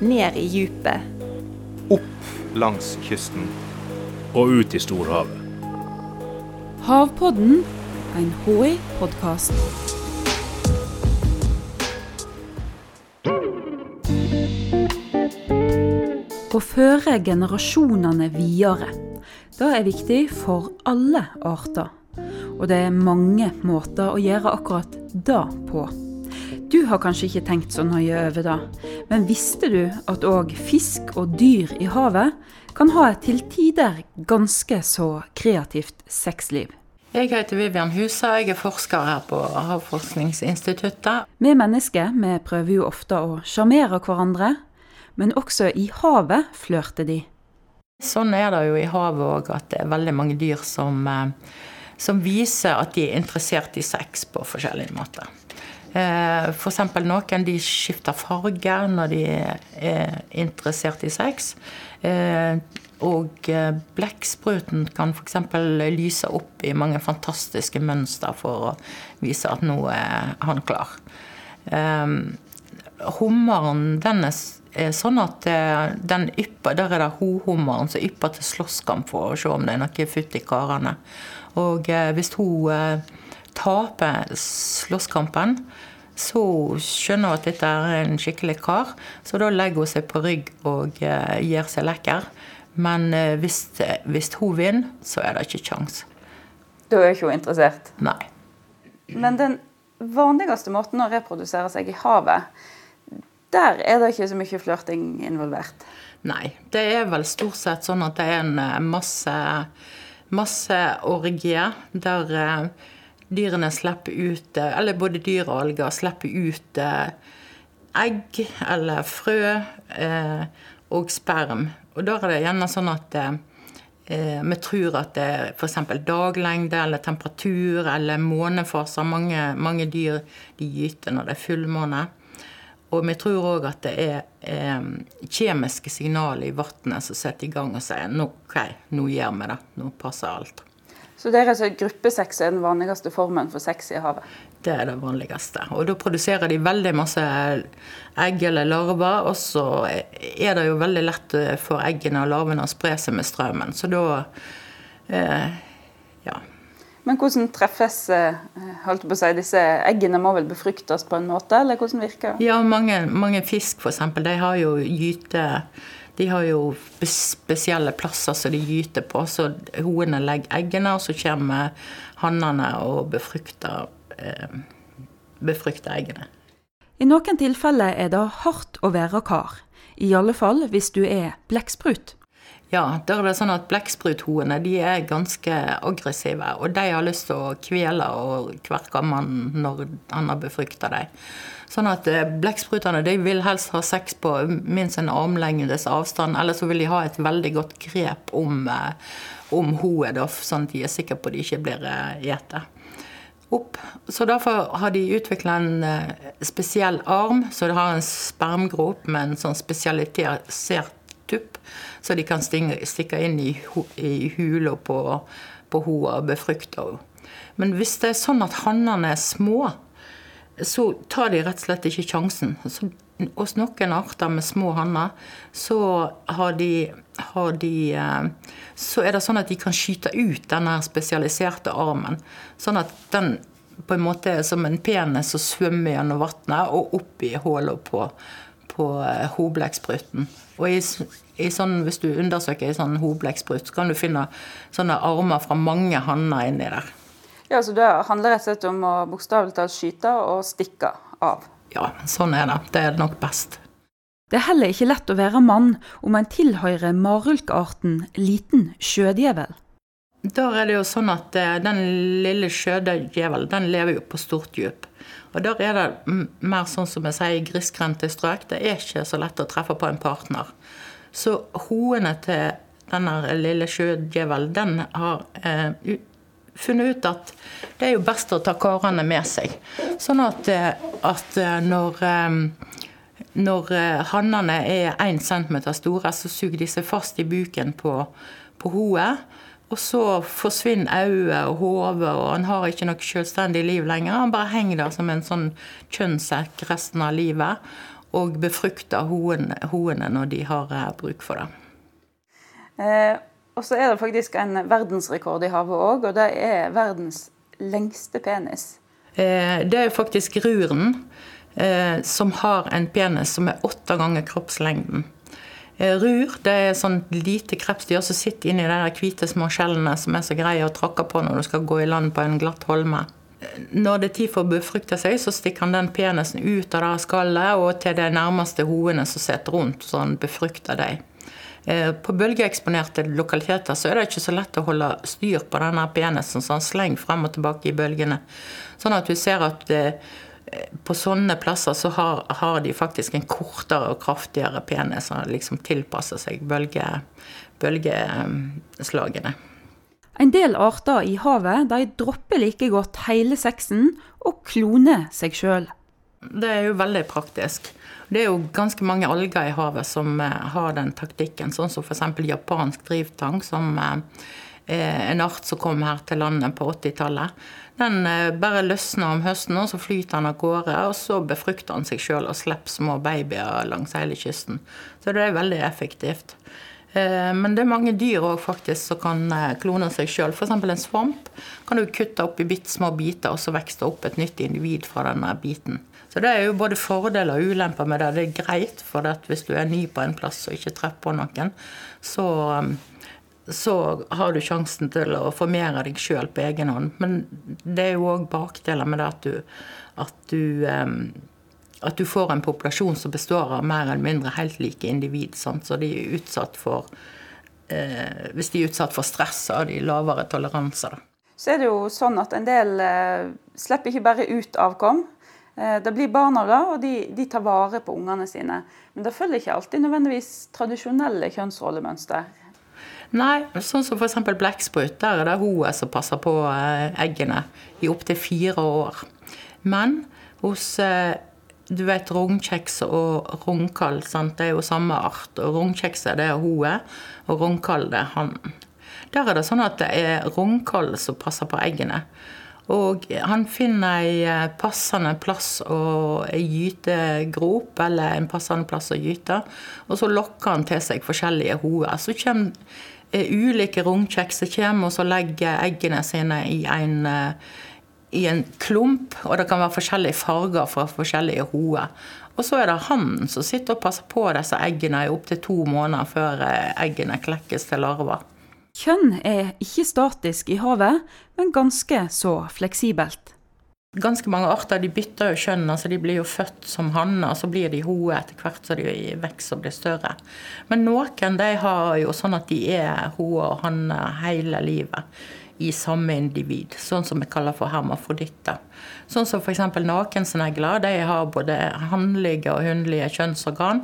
ned i djupet. Opp langs kysten. Og ut i storhavet. Havpodden, en HI-podkast. Å føre generasjonene videre. Det er viktig for alle arter. Og det er mange måter å gjøre akkurat det på. Du har kanskje ikke tenkt så nøye over det, men visste du at òg fisk og dyr i havet kan ha et til tider ganske så kreativt sexliv? Jeg heter Vivian Husa, jeg er forsker her på Havforskningsinstituttet. Vi mennesker vi prøver jo ofte å sjarmere hverandre, men også i havet flørter de. Sånn er det jo i havet òg, at det er veldig mange dyr som, eh, som viser at de er interessert i sex på forskjellige måter. Eh, F.eks. noen de skifter farge når de er interessert i sex. Eh, og blekkspruten kan f.eks. lyse opp i mange fantastiske mønster for å vise at nå er han klar. Hummeren den er sånn at den ypper, Der er det hohummeren som ypper til slåsskamp for å se om det er noe futt i karene. Og hvis hun taper slåsskampen, så skjønner hun at dette er en skikkelig kar. Så da legger hun seg på rygg og gjør seg lekker. Men hvis, hvis hun vinner, så er det ikke kjangs. Da er ikke hun interessert? Nei. Men den vanligste måten å reprodusere seg i havet, der er det ikke så mye flørting involvert? Nei. Det er vel stort sett sånn at det er en masse, masse orgier der dyrene slipper ut Eller både dyr og alger slipper ut egg eller frø og sperm. Og da er det gjerne sånn at vi tror at det f.eks. daglengde eller temperatur eller månefaser. Mange, mange dyr de gyter når det er fullmåne. Og vi tror òg at det er eh, kjemiske signaler i vannet som setter i gang og sier OK, nå gjør vi det. Nå passer alt. Så det er altså gruppesex er den vanligste formen for sex i havet? Det er det vanligste. Og da produserer de veldig masse egg eller larver. Og så er det jo veldig lett for eggene og larvene å spre seg med strømmen. Så da eh, ja. Men hvordan treffes holdt på å si, disse eggene? Må vel befruktes på en måte, eller hvordan virker det? Ja, mange, mange fisk f.eks. De har jo gyte De har jo spesielle plasser som de gyter på. Så hoene legger eggene, og så kommer hannene og befrukter, eh, befrukter eggene. I noen tilfeller er det hardt å være kar. I alle fall hvis du er blekksprut. Ja, der er det sånn at blekkspruthoene de er ganske aggressive. Og de har lyst til å kvele og kverke mannen når han har befrukta dem. Sånn at blekksprutene de vil helst ha sex på minst en armlengdes avstand. Eller så vil de ha et veldig godt grep om, om hodet, sånn at de er sikre på at de ikke blir gjete. opp. Så derfor har de utvikla en spesiell arm, så det har en spermgrop med en sånn spesialisert tupp, så de kan stikke inn i, i hula på, på hoa og befrukte henne. Men hvis det er sånn at hannene er små, så tar de rett og slett ikke sjansen. Så hos noen arter med små hanner, så har de, har de Så er det sånn at de kan skyte ut denne spesialiserte armen. Sånn at den på en måte er som en penis som svømmer gjennom vannet og opp i hullet på, på hoblekkspruten. Og i, i sånn, hvis du undersøker i sånn hoblekksprut, så kan du finne sånne armer fra mange hanner inni der. Ja, så Det handler rett og slett om å bokstavelig talt skyte og stikke av? Ja, sånn er det. Det er nok best. Det er heller ikke lett å være mann om en tilhører marulkarten liten sjødjevel. Der er det jo sånn at den lille sjødjevelen, den lever jo på stort dyp. Og der er det mer sånn som jeg sier, grisgrendte strøk. Det er ikke så lett å treffe på en partner. Så hoene til denne lille sjødjevelen, den har eh, funnet ut at det er jo best å ta karene med seg. Sånn at, at når, når hannene er 1 cm store, så suger de seg fast i buken på, på hoet. Og så forsvinner øyet og hodet, og han har ikke noe selvstendig liv lenger. Han bare henger der som en sånn kjønnssekk resten av livet. og befrukter hoene, hoene når de har eh, bruk for det. Eh, og så er det faktisk en verdensrekord i havet òg, og det er verdens lengste penis. Eh, det er faktisk ruren eh, som har en penis som er åtte ganger kroppslengden. Eh, rur det er sånn lite krepsdyr som sitter inni de hvite små skjellene som er så greie å tråkke på når du skal gå i land på en glatt holme. Når det er tid for å befrukte seg, så stikker han den penisen ut av det skallet og til de nærmeste hoene som sitter rundt, så han befrukter dem. Eh, på bølgeeksponerte lokaliteter så er det ikke så lett å holde styr på denne penisen, så slenger frem og tilbake i bølgene. Sånn at du ser at eh, på sånne plasser så har, har, de faktisk en kortere og kraftigere penis som liksom tilpasser seg bølge, bølgeslagene. En del arter i havet de dropper like godt hele sexen og kloner seg sjøl. Det er jo veldig praktisk. Det er jo ganske mange alger i havet som eh, har den taktikken, sånn som f.eks. japansk drivtang, som er eh, en art som kom her til landet på 80-tallet. Den eh, bare løsner om høsten, og så flyter den av gårde. Og så befrukter den seg sjøl og slipper små babyer langs hele kysten. Så det er veldig effektivt. Men det er mange dyr også faktisk som kan klone seg sjøl. F.eks. en svamp kan du kutte opp i bitte små biter, og så vokser opp et nytt individ fra denne biten. Så det er jo både fordeler og ulemper med det. Det er greit, for hvis du er ny på en plass og ikke treffer på noen, så, så har du sjansen til å formere deg sjøl på egen hånd. Men det er jo òg bakdeler med det at du, at du at du får en populasjon som består av mer eller mindre helt like individ. Sant? Så de er utsatt for eh, Hvis de er utsatt for stress, så har de lavere toleranse. Så er det jo sånn at en del eh, slipper ikke bare ut avkom, Eh, det blir barna da, og de, de, tar vare på ungene sine. Men det følger ikke alltid nødvendigvis tradisjonelle kjønnsrollemønster. Nei, sånn som f.eks. blekksprut. Der er det hun som passer på eh, eggene i opptil fire år. Men hos eh, du vet rognkjeks og rognkall, det er jo samme art. og Rognkjekset det er og rognkall det er hannen. Der er det sånn at det er rognkall som passer på eggene. Og han finner ei eh, passende plass å gyte grop, eller en passende plass å gyte. Og så lokker han til seg forskjellige hoer. Så kommer eh, ulike rungkjekser kommer, og så legger eggene sine i en, eh, i en klump. Og det kan være forskjellige farger fra forskjellige hoer. Og så er det han som sitter og passer på disse eggene i opptil to måneder før eggene klekkes til larver. Kjønn er ikke statisk i havet, men ganske så fleksibelt. Ganske mange arter de bytter jo kjønn. altså De blir jo født som hanner, så blir de hoe etter hvert så de vokser og blir større. Men noen de har jo sånn at de er hoe og hanner hele livet i samme individ, sånn som vi kaller for hermafroditter. Sånn som f.eks. nakensnegler. De har både hannlige og hunnlige kjønnsorgan.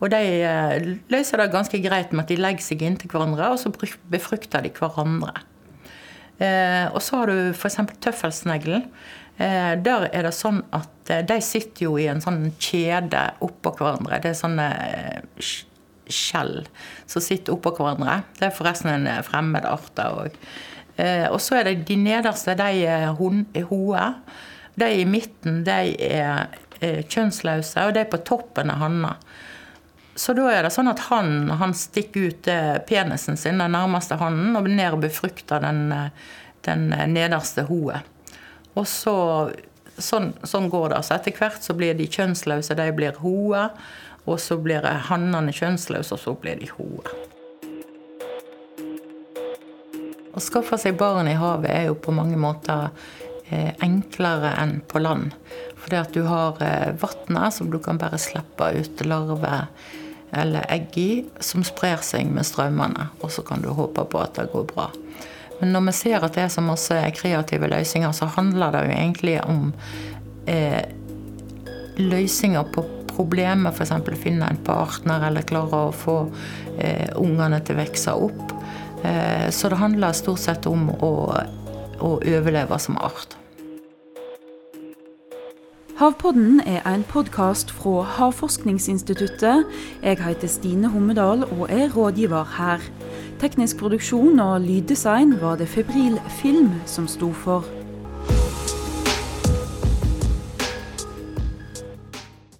Og de eh, løser det ganske greit med at de legger seg inntil hverandre, og så befrukter de hverandre. Eh, og så har du f.eks. tøffelsneglen. Eh, der er det sånn at de sitter jo i en sånn kjede oppå hverandre. Det er sånne skjell som sitter oppå hverandre. Det er forresten en fremmed art òg. Eh, og så er det de nederste, de er hoer. De i midten, de er kjønnsløse, og de på toppen er hanner. Så da er det sånn at han, han stikker ut eh, penisen sin, den nærmeste hannen, og ned og befrukter den, eh, den nederste hoet. Og så sånn, sånn, går det. Så etter hvert så blir de kjønnsløse, de blir hoer. Og så blir hannene kjønnsløse, og så blir de hoer. Å skaffe seg barn i havet er jo på mange måter eh, enklere enn på land. Fordi at du har eh, vannet som du kan bare slippe ut larver eller egg i, som sprer seg med strømmene. Og så kan du håpe på at det går bra. Men når vi ser at det er så masse kreative løsninger, så handler det jo egentlig om eh, løsninger på problemet, f.eks. finne en partner eller klare å få eh, ungene til å vokse opp. Eh, så det handler stort sett om å, å overleve som art. Havpodden er en podkast fra Havforskningsinstituttet. Jeg heter Stine Hommedal og er rådgiver her. Teknisk produksjon og lyddesign var det Febril Film som sto for.